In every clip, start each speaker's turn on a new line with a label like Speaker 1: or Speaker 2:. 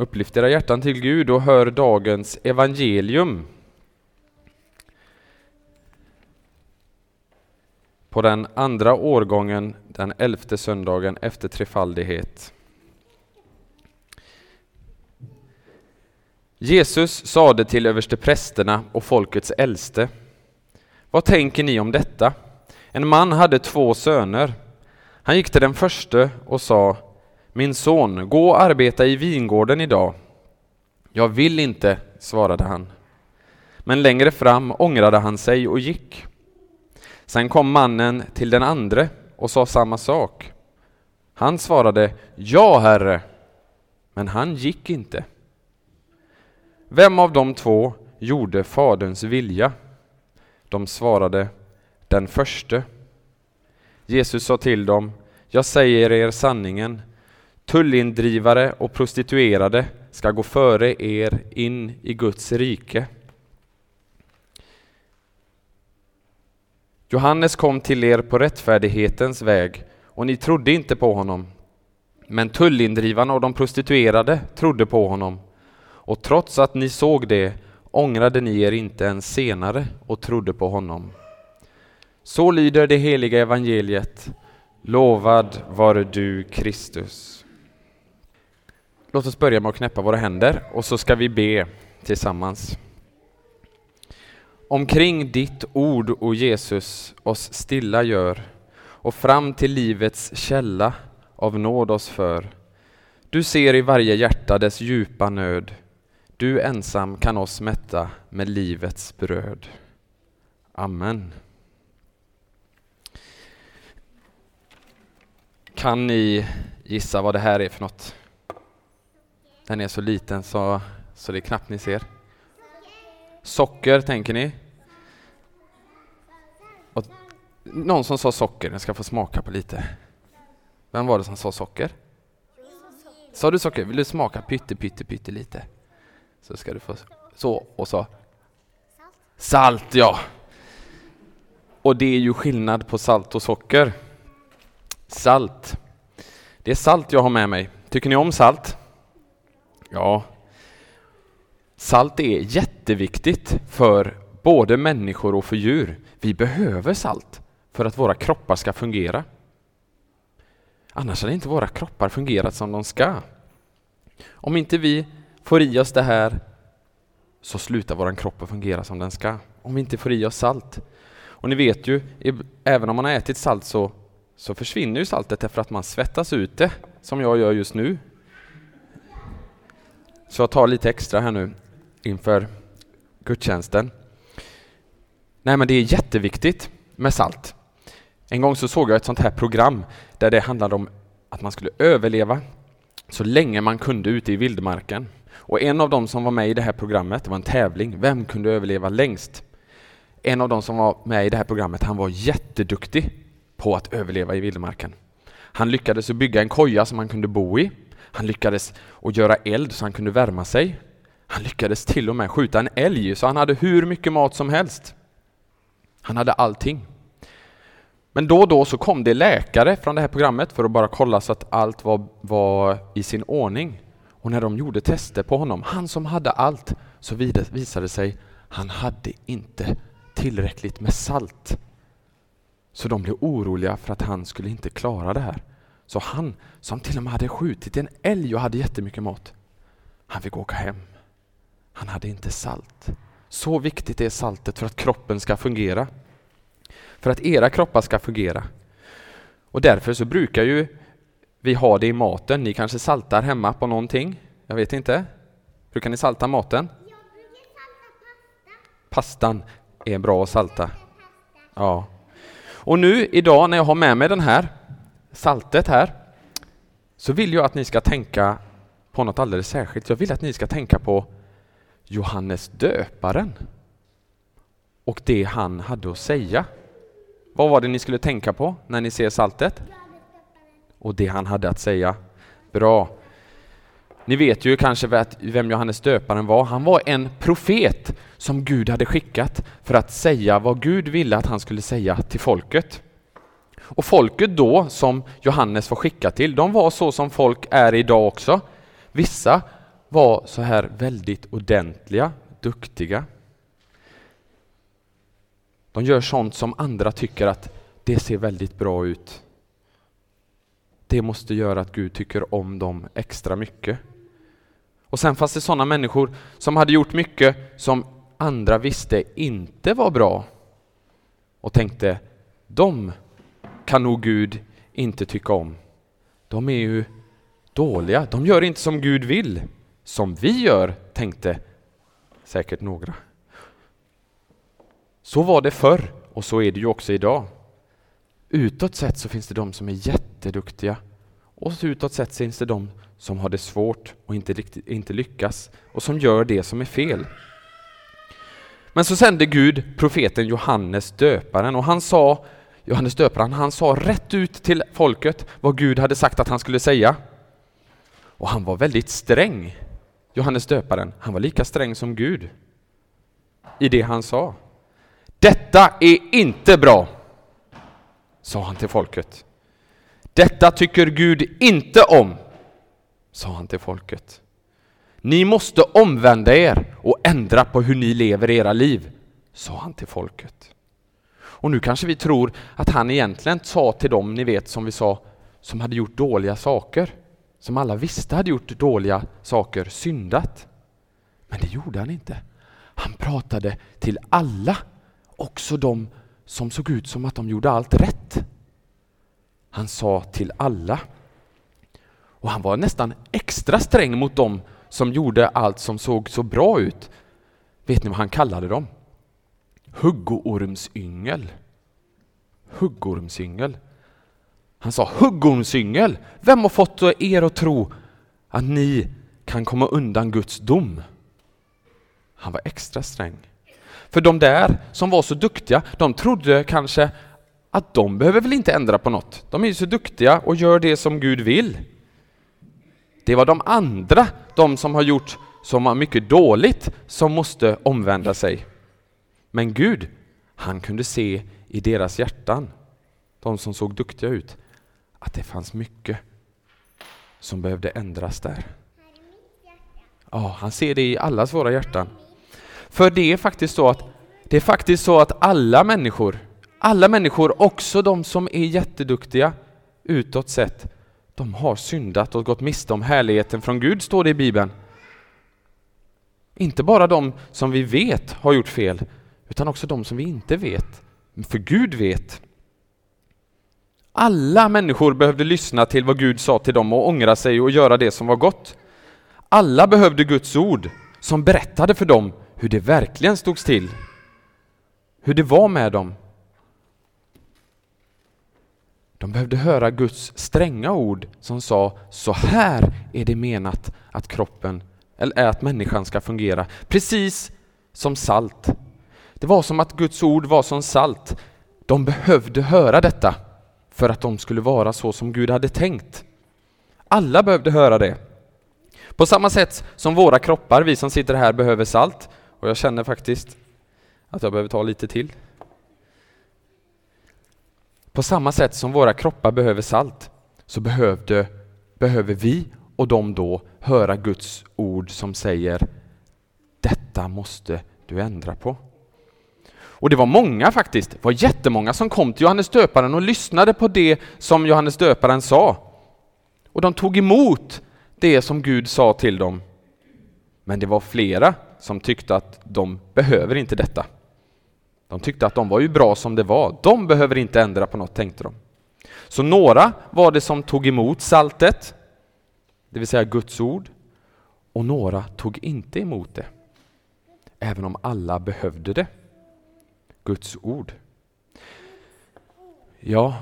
Speaker 1: Upplyft era hjärtan till Gud och hör dagens evangelium. På den andra årgången, den elfte söndagen efter trefaldighet. Jesus sade till översteprästerna och folkets äldste. Vad tänker ni om detta? En man hade två söner. Han gick till den förste och sa min son, gå och arbeta i vingården idag. Jag vill inte, svarade han. Men längre fram ångrade han sig och gick. Sen kom mannen till den andre och sa samma sak. Han svarade Ja, herre, men han gick inte. Vem av de två gjorde Faderns vilja? De svarade den förste. Jesus sa till dem, jag säger er sanningen, tullindrivare och prostituerade ska gå före er in i Guds rike. Johannes kom till er på rättfärdighetens väg och ni trodde inte på honom. Men tullindrivarna och de prostituerade trodde på honom. Och trots att ni såg det ångrade ni er inte ens senare och trodde på honom. Så lyder det heliga evangeliet. Lovad vare du Kristus. Låt oss börja med att knäppa våra händer och så ska vi be tillsammans. Omkring ditt ord, o Jesus, oss stilla gör och fram till livets källa av nåd oss för. Du ser i varje hjärta dess djupa nöd. Du ensam kan oss mätta med livets bröd. Amen. Kan ni gissa vad det här är för något? Den är så liten så, så det är knappt ni ser. Socker, tänker ni? Och någon som sa socker, jag ska få smaka på lite. Vem var det som sa socker? Sa du socker? Vill du smaka pytte, pytte, pytte lite? Så ska du få så och så. Salt, ja. Och det är ju skillnad på salt och socker. Salt. Det är salt jag har med mig. Tycker ni om salt? Ja. Salt är jätteviktigt för både människor och för djur. Vi behöver salt för att våra kroppar ska fungera. Annars hade inte våra kroppar fungerat som de ska. Om inte vi får i oss det här så slutar vår kropp att fungera som den ska. Om vi inte får i oss salt. Och ni vet ju, även om man har ätit salt så, så försvinner ju saltet därför att man svettas ut det, som jag gör just nu. Så jag tar lite extra här nu inför gudstjänsten. Nej men det är jätteviktigt med salt. En gång så såg jag ett sånt här program där det handlade om att man skulle överleva så länge man kunde ute i vildmarken. Och en av dem som var med i det här programmet, det var en tävling, vem kunde överleva längst? En av dem som var med i det här programmet, han var jätteduktig på att överleva i vildmarken. Han lyckades bygga en koja som han kunde bo i. Han lyckades att göra eld så han kunde värma sig. Han lyckades till och med skjuta en älg så han hade hur mycket mat som helst. Han hade allting. Men då och då så kom det läkare från det här programmet för att bara kolla så att allt var, var i sin ordning. Och när de gjorde tester på honom, han som hade allt, så visade det sig han hade inte tillräckligt med salt. Så de blev oroliga för att han skulle inte klara det här. Så han, som till och med hade skjutit en älg och hade jättemycket mat, han fick åka hem. Han hade inte salt. Så viktigt är saltet för att kroppen ska fungera. För att era kroppar ska fungera. Och därför så brukar ju vi ha det i maten. Ni kanske saltar hemma på någonting? Jag vet inte. Brukar ni salta maten? Jag brukar salta Pastan är bra att salta. Ja. Och nu idag när jag har med mig den här saltet här så vill jag att ni ska tänka på något alldeles särskilt. Jag vill att ni ska tänka på Johannes döparen och det han hade att säga. Vad var det ni skulle tänka på när ni ser saltet? Och det han hade att säga. Bra. Ni vet ju kanske vem Johannes döparen var. Han var en profet som Gud hade skickat för att säga vad Gud ville att han skulle säga till folket. Och folket då, som Johannes var skickad till, de var så som folk är idag också. Vissa var så här väldigt ordentliga, duktiga. De gör sånt som andra tycker att det ser väldigt bra ut. Det måste göra att Gud tycker om dem extra mycket. Och sen fanns det sådana människor som hade gjort mycket som andra visste inte var bra och tänkte, de kan nog Gud inte tycka om. De är ju dåliga, de gör inte som Gud vill. Som vi gör, tänkte säkert några. Så var det förr och så är det ju också idag. Utåt sett så finns det de som är jätteduktiga och utåt sett finns det de som har det svårt och inte, riktigt, inte lyckas och som gör det som är fel. Men så sände Gud profeten Johannes döparen och han sa Johannes döparen, han sa rätt ut till folket vad Gud hade sagt att han skulle säga. Och han var väldigt sträng. Johannes döparen, han var lika sträng som Gud i det han sa. Detta är inte bra, sa han till folket. Detta tycker Gud inte om, sa han till folket. Ni måste omvända er och ändra på hur ni lever era liv, sa han till folket. Och nu kanske vi tror att han egentligen sa till dem, ni vet som vi sa, som hade gjort dåliga saker, som alla visste hade gjort dåliga saker, syndat. Men det gjorde han inte. Han pratade till alla, också de som såg ut som att de gjorde allt rätt. Han sa till alla. Och han var nästan extra sträng mot dem som gjorde allt som såg så bra ut. Vet ni vad han kallade dem? Huggormsyngel. Huggormsyngel. Han sa huggormsyngel, vem har fått er att tro att ni kan komma undan Guds dom? Han var extra sträng. För de där som var så duktiga, de trodde kanske att de behöver väl inte ändra på något. De är ju så duktiga och gör det som Gud vill. Det var de andra, de som har gjort som var mycket dåligt, som måste omvända sig. Men Gud, han kunde se i deras hjärtan, de som såg duktiga ut, att det fanns mycket som behövde ändras där. Ja, han ser det i allas våra hjärtan. För det är faktiskt så att det är faktiskt så att alla människor, alla människor, också de som är jätteduktiga utåt sett, de har syndat och gått miste om härligheten från Gud, står det i Bibeln. Inte bara de som vi vet har gjort fel, utan också de som vi inte vet. För Gud vet. Alla människor behövde lyssna till vad Gud sa till dem och ångra sig och göra det som var gott. Alla behövde Guds ord som berättade för dem hur det verkligen stod till. Hur det var med dem. De behövde höra Guds stränga ord som sa så här är det menat att kroppen eller att människan ska fungera. Precis som salt. Det var som att Guds ord var som salt. De behövde höra detta för att de skulle vara så som Gud hade tänkt. Alla behövde höra det. På samma sätt som våra kroppar, vi som sitter här, behöver salt. Och jag känner faktiskt att jag behöver ta lite till. På samma sätt som våra kroppar behöver salt så behövde, behöver vi och de då höra Guds ord som säger detta måste du ändra på. Och det var många faktiskt, det var jättemånga som kom till Johannes döparen och lyssnade på det som Johannes döparen sa. Och de tog emot det som Gud sa till dem. Men det var flera som tyckte att de behöver inte detta. De tyckte att de var ju bra som det var. De behöver inte ändra på något, tänkte de. Så några var det som tog emot saltet, det vill säga Guds ord, och några tog inte emot det, även om alla behövde det. Guds ord. Ja,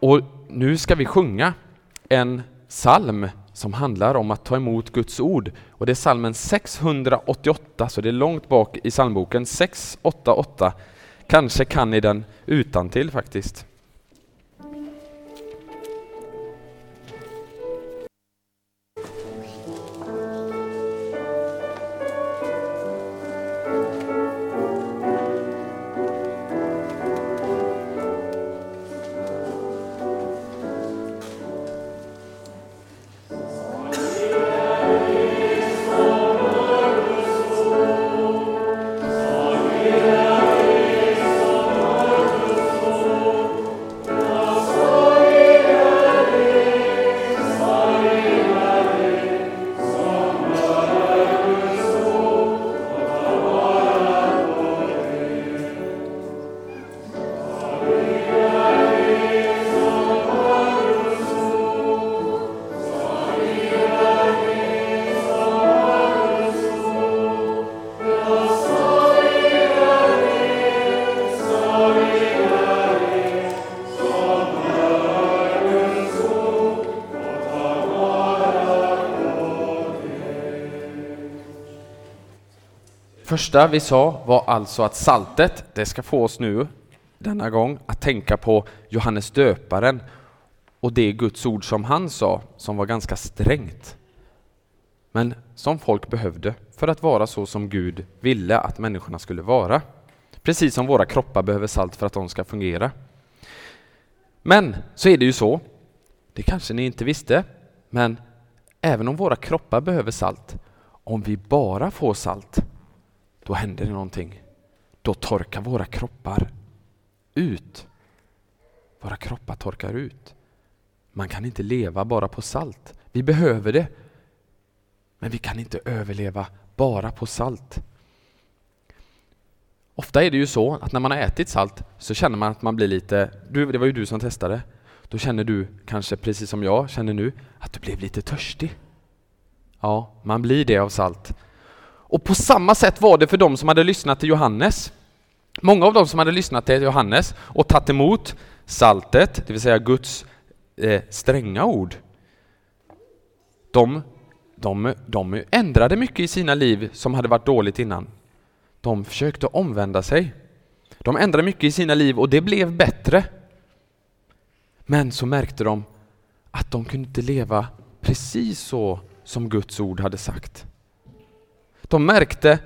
Speaker 1: och nu ska vi sjunga en psalm som handlar om att ta emot Guds ord. Och det är psalmen 688, så det är långt bak i psalmboken, 688. Kanske kan ni den utan till faktiskt. Första vi sa var alltså att saltet, det ska få oss nu denna gång att tänka på Johannes döparen och det Guds ord som han sa, som var ganska strängt. Men som folk behövde för att vara så som Gud ville att människorna skulle vara. Precis som våra kroppar behöver salt för att de ska fungera. Men så är det ju så, det kanske ni inte visste, men även om våra kroppar behöver salt, om vi bara får salt, då händer det någonting. Då torkar våra kroppar ut. Våra kroppar torkar ut. Man kan inte leva bara på salt. Vi behöver det. Men vi kan inte överleva bara på salt. Ofta är det ju så att när man har ätit salt så känner man att man blir lite, du, det var ju du som testade, då känner du kanske precis som jag känner nu att du blev lite törstig. Ja, man blir det av salt. Och på samma sätt var det för de som hade lyssnat till Johannes. Många av de som hade lyssnat till Johannes och tagit emot saltet, det vill säga Guds eh, stränga ord, de, de, de ändrade mycket i sina liv som hade varit dåligt innan. De försökte omvända sig. De ändrade mycket i sina liv och det blev bättre. Men så märkte de att de kunde inte leva precis så som Guds ord hade sagt. De märkte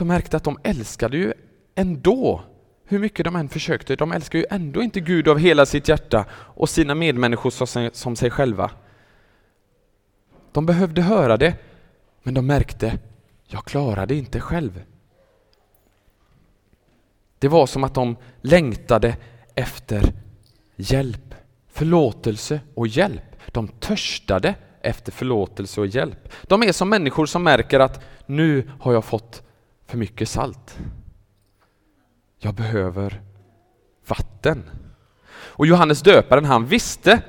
Speaker 1: de märkte att de älskade ju ändå, hur mycket de än försökte, de älskar ju ändå inte Gud av hela sitt hjärta och sina medmänniskor som sig själva. De behövde höra det, men de märkte, jag klarar det inte själv. Det var som att de längtade efter hjälp, förlåtelse och hjälp. De törstade efter förlåtelse och hjälp. De är som människor som märker att nu har jag fått för mycket salt. Jag behöver vatten. Och Johannes döparen han visste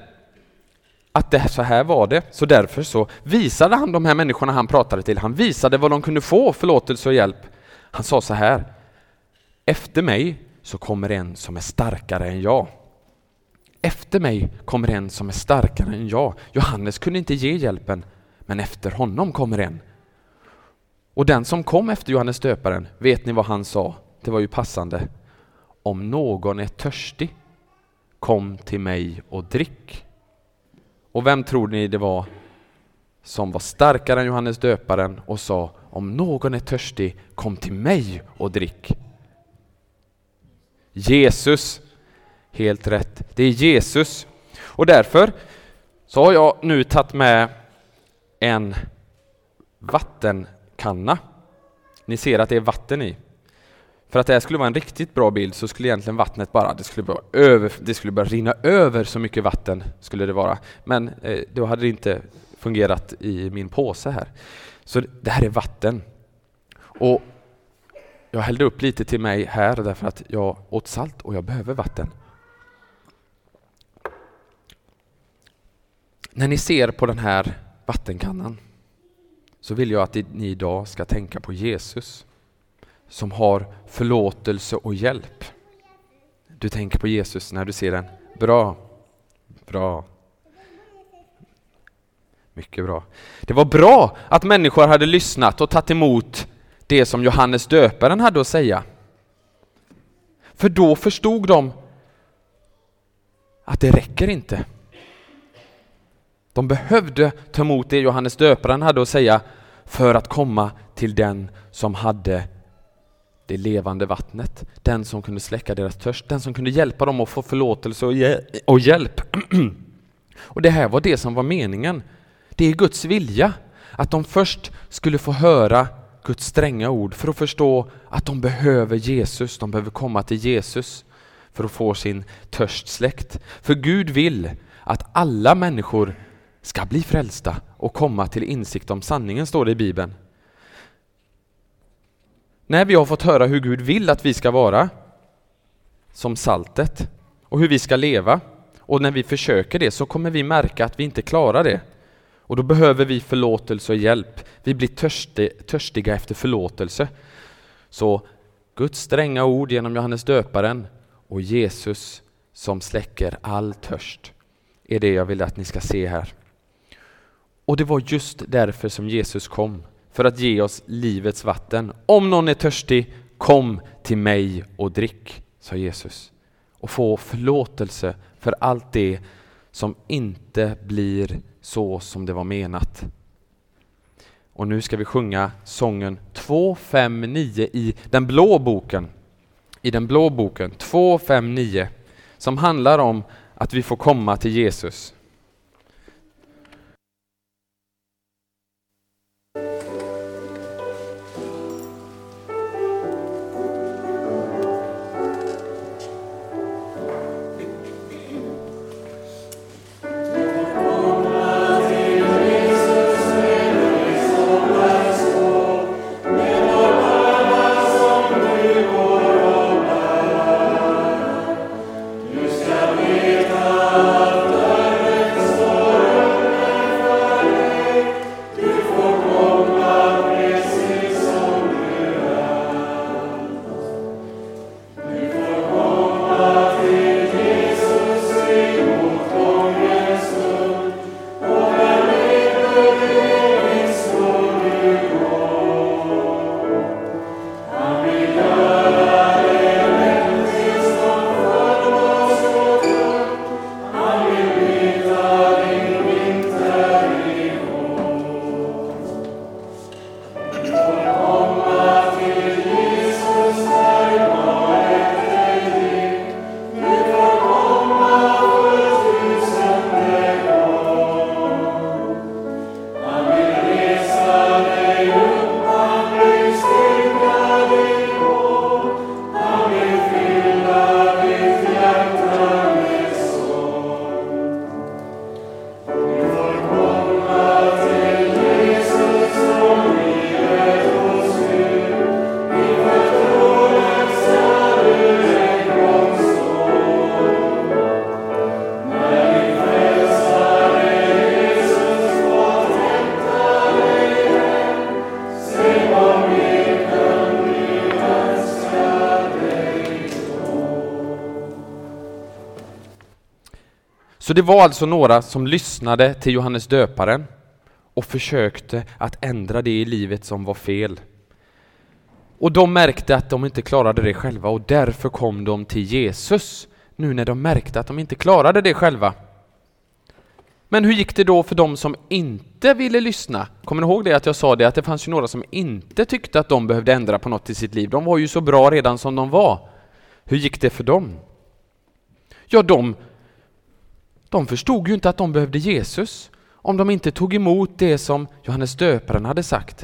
Speaker 1: att det så här var det, så därför så visade han de här människorna han pratade till, han visade vad de kunde få förlåtelse och hjälp. Han sa så här, efter mig så kommer en som är starkare än jag. Efter mig kommer en som är starkare än jag. Johannes kunde inte ge hjälpen, men efter honom kommer en. Och den som kom efter Johannes döparen, vet ni vad han sa? Det var ju passande. Om någon är törstig, kom till mig och drick. Och vem tror ni det var som var starkare än Johannes döparen och sa om någon är törstig, kom till mig och drick. Jesus. Helt rätt. Det är Jesus. Och därför så har jag nu tagit med en vattenkanna. Ni ser att det är vatten i. För att det här skulle vara en riktigt bra bild så skulle egentligen vattnet bara, det skulle bara, över, det skulle bara rinna över så mycket vatten skulle det vara. Men eh, då hade det inte fungerat i min påse här. Så det här är vatten. Och jag hällde upp lite till mig här därför att jag åt salt och jag behöver vatten. När ni ser på den här vattenkannan så vill jag att ni idag ska tänka på Jesus som har förlåtelse och hjälp. Du tänker på Jesus när du ser den. Bra. Bra. Mycket bra. Det var bra att människor hade lyssnat och tagit emot det som Johannes döparen hade att säga. För då förstod de att det räcker inte. De behövde ta emot det Johannes döparen hade att säga för att komma till den som hade det levande vattnet, den som kunde släcka deras törst, den som kunde hjälpa dem att få förlåtelse och, hjälp. och det här var det som var meningen. Det är Guds vilja, att de först skulle få höra Guds stränga ord för att förstå att de behöver Jesus, de behöver komma till Jesus för att få sin törst släckt. För Gud vill att alla människor ska bli frälsta och komma till insikt om sanningen, står det i Bibeln. När vi har fått höra hur Gud vill att vi ska vara, som saltet, och hur vi ska leva, och när vi försöker det så kommer vi märka att vi inte klarar det. Och då behöver vi förlåtelse och hjälp. Vi blir törstiga efter förlåtelse. Så Guds stränga ord genom Johannes döparen och Jesus som släcker all törst är det jag vill att ni ska se här. Och det var just därför som Jesus kom för att ge oss livets vatten. Om någon är törstig, kom till mig och drick, sa Jesus. Och få förlåtelse för allt det som inte blir så som det var menat. Och nu ska vi sjunga sången 259 i den blå boken. I den blå boken 259 som handlar om att vi får komma till Jesus. Så det var alltså några som lyssnade till Johannes döparen och försökte att ändra det i livet som var fel. Och de märkte att de inte klarade det själva och därför kom de till Jesus nu när de märkte att de inte klarade det själva. Men hur gick det då för de som inte ville lyssna? Kommer ni ihåg det att jag sa det att det fanns ju några som inte tyckte att de behövde ändra på något i sitt liv. De var ju så bra redan som de var. Hur gick det för dem? Ja, de de förstod ju inte att de behövde Jesus. Om de inte tog emot det som Johannes döparen hade sagt,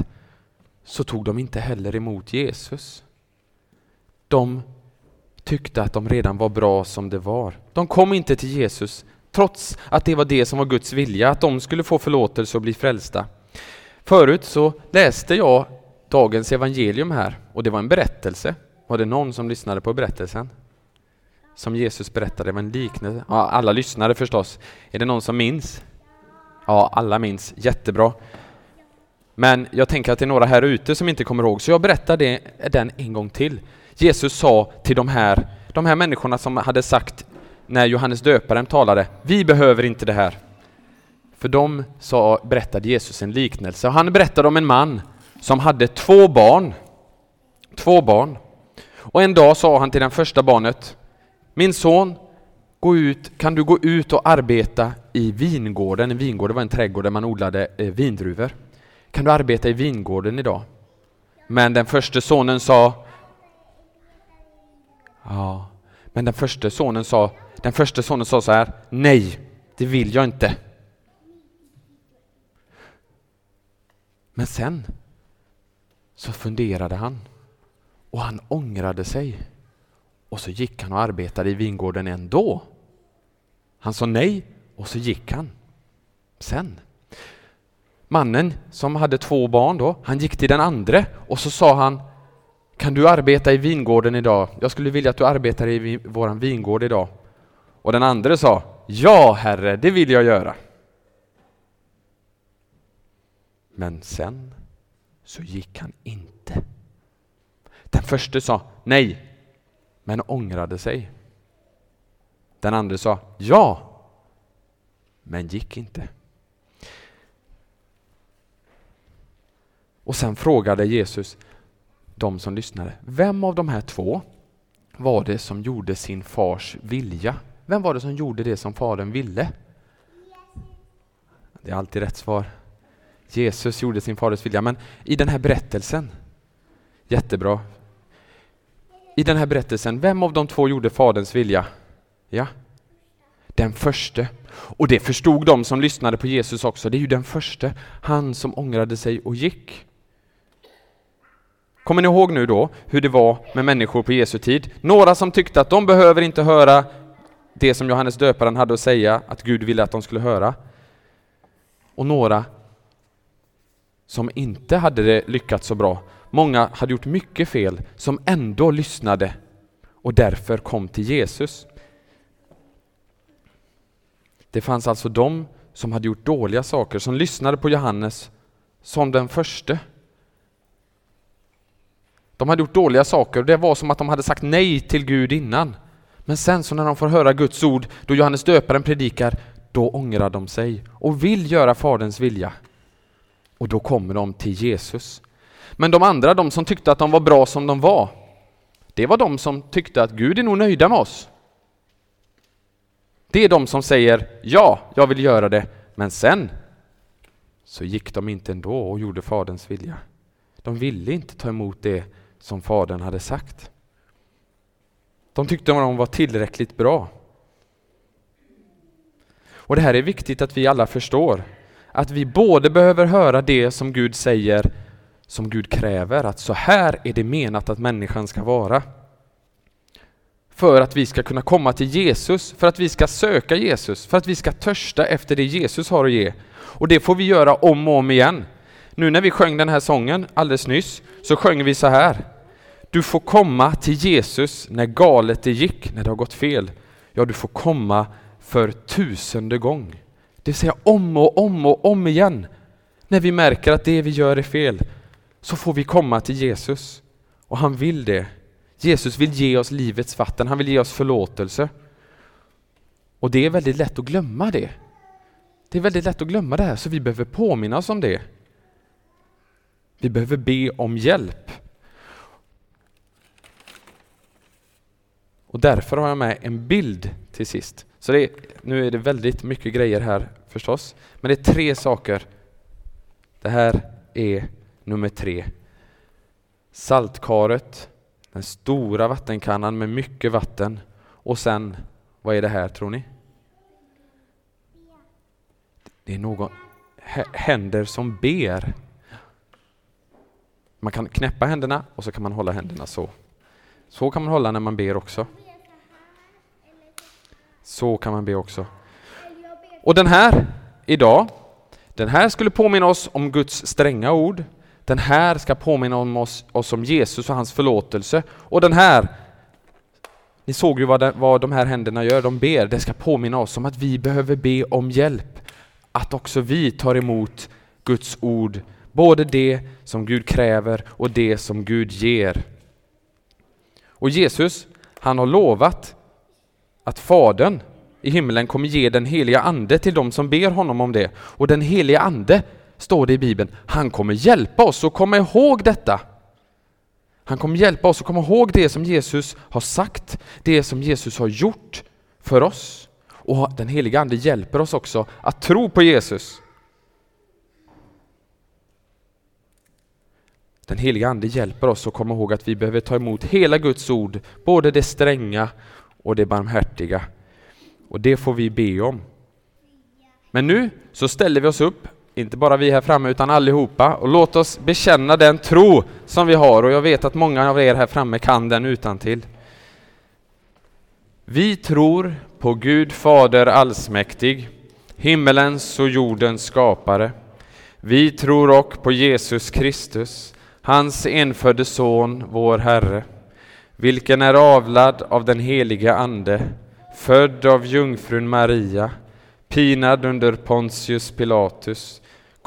Speaker 1: så tog de inte heller emot Jesus. De tyckte att de redan var bra som det var. De kom inte till Jesus, trots att det var det som var Guds vilja, att de skulle få förlåtelse och bli frälsta. Förut så läste jag dagens evangelium här, och det var en berättelse. Var det någon som lyssnade på berättelsen? Som Jesus berättade var en liknelse. Ja, alla lyssnade förstås. Är det någon som minns? Ja, alla minns. Jättebra. Men jag tänker att det är några här ute som inte kommer ihåg, så jag berättar det, den en gång till. Jesus sa till de här, de här människorna som hade sagt när Johannes döparen talade, vi behöver inte det här. För dem sa, berättade Jesus en liknelse. Han berättade om en man som hade två barn. Två barn. Och en dag sa han till det första barnet, min son, gå ut, kan du gå ut och arbeta i vingården? En vingård var en trädgård där man odlade eh, vindruvor. Kan du arbeta i vingården idag? Men den första sonen sa Ja, men den första sonen sa den första sonen sa så här Nej, det vill jag inte. Men sen så funderade han och han ångrade sig. Och så gick han och arbetade i vingården ändå. Han sa nej och så gick han. Sen. Mannen som hade två barn då, han gick till den andra och så sa han Kan du arbeta i vingården idag? Jag skulle vilja att du arbetar i våran vingård idag. Och den andra sa Ja, herre, det vill jag göra. Men sen så gick han inte. Den första sa Nej, men ångrade sig. Den andra sa ja, men gick inte. Och sen frågade Jesus de som lyssnade, vem av de här två var det som gjorde sin fars vilja? Vem var det som gjorde det som fadern ville? Det är alltid rätt svar. Jesus gjorde sin faders vilja, men i den här berättelsen, jättebra. I den här berättelsen, vem av de två gjorde faderns vilja? Ja, den förste. Och det förstod de som lyssnade på Jesus också, det är ju den förste, han som ångrade sig och gick. Kommer ni ihåg nu då hur det var med människor på Jesu tid? Några som tyckte att de behöver inte höra det som Johannes döparen hade att säga, att Gud ville att de skulle höra. Och några som inte hade det lyckats så bra. Många hade gjort mycket fel, som ändå lyssnade och därför kom till Jesus. Det fanns alltså de som hade gjort dåliga saker, som lyssnade på Johannes som den förste. De hade gjort dåliga saker och det var som att de hade sagt nej till Gud innan. Men sen så när de får höra Guds ord, då Johannes döparen predikar, då ångrar de sig och vill göra Faderns vilja. Och då kommer de till Jesus. Men de andra, de som tyckte att de var bra som de var, det var de som tyckte att Gud är nog nöjda med oss. Det är de som säger ja, jag vill göra det, men sen så gick de inte ändå och gjorde Faderns vilja. De ville inte ta emot det som Fadern hade sagt. De tyckte att de var tillräckligt bra. Och det här är viktigt att vi alla förstår. Att vi både behöver höra det som Gud säger, som Gud kräver, att så här är det menat att människan ska vara. För att vi ska kunna komma till Jesus, för att vi ska söka Jesus, för att vi ska törsta efter det Jesus har att ge. Och det får vi göra om och om igen. Nu när vi sjöng den här sången alldeles nyss, så sjöng vi så här. Du får komma till Jesus när galet det gick, när det har gått fel. Ja, du får komma för tusende gång. Det vill säga om och om och om igen. När vi märker att det vi gör är fel, så får vi komma till Jesus. Och han vill det. Jesus vill ge oss livets vatten, han vill ge oss förlåtelse. Och det är väldigt lätt att glömma det. Det är väldigt lätt att glömma det här, så vi behöver påminna oss om det. Vi behöver be om hjälp. Och därför har jag med en bild till sist. Så är, nu är det väldigt mycket grejer här förstås, men det är tre saker. Det här är nummer tre. Saltkaret, den stora vattenkannan med mycket vatten och sen, vad är det här tror ni? Det är någon händer som ber. Man kan knäppa händerna och så kan man hålla händerna så. Så kan man hålla när man ber också. Så kan man be också. Och den här, idag, den här skulle påminna oss om Guds stränga ord. Den här ska påminna om oss, oss om Jesus och hans förlåtelse. Och den här, ni såg ju vad, det, vad de här händerna gör, de ber. Det ska påminna oss om att vi behöver be om hjälp. Att också vi tar emot Guds ord, både det som Gud kräver och det som Gud ger. Och Jesus, han har lovat att Fadern i himlen kommer ge den heliga Ande till dem som ber honom om det. Och den heliga Ande, står det i Bibeln, han kommer hjälpa oss att komma ihåg detta. Han kommer hjälpa oss att komma ihåg det som Jesus har sagt, det som Jesus har gjort för oss. Och den heliga Ande hjälper oss också att tro på Jesus. Den heliga Ande hjälper oss att komma ihåg att vi behöver ta emot hela Guds ord, både det stränga och det barmhärtiga. Och det får vi be om. Men nu så ställer vi oss upp, inte bara vi här framme utan allihopa, och låt oss bekänna den tro som vi har och jag vet att många av er här framme kan den utan till. Vi tror på Gud Fader allsmäktig, himmelens och jordens skapare. Vi tror också på Jesus Kristus, hans enfödde Son, vår Herre, vilken är avlad av den helige Ande, född av jungfrun Maria, pinad under Pontius Pilatus,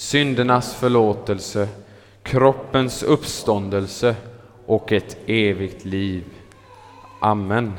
Speaker 1: syndernas förlåtelse, kroppens uppståndelse och ett evigt liv. Amen.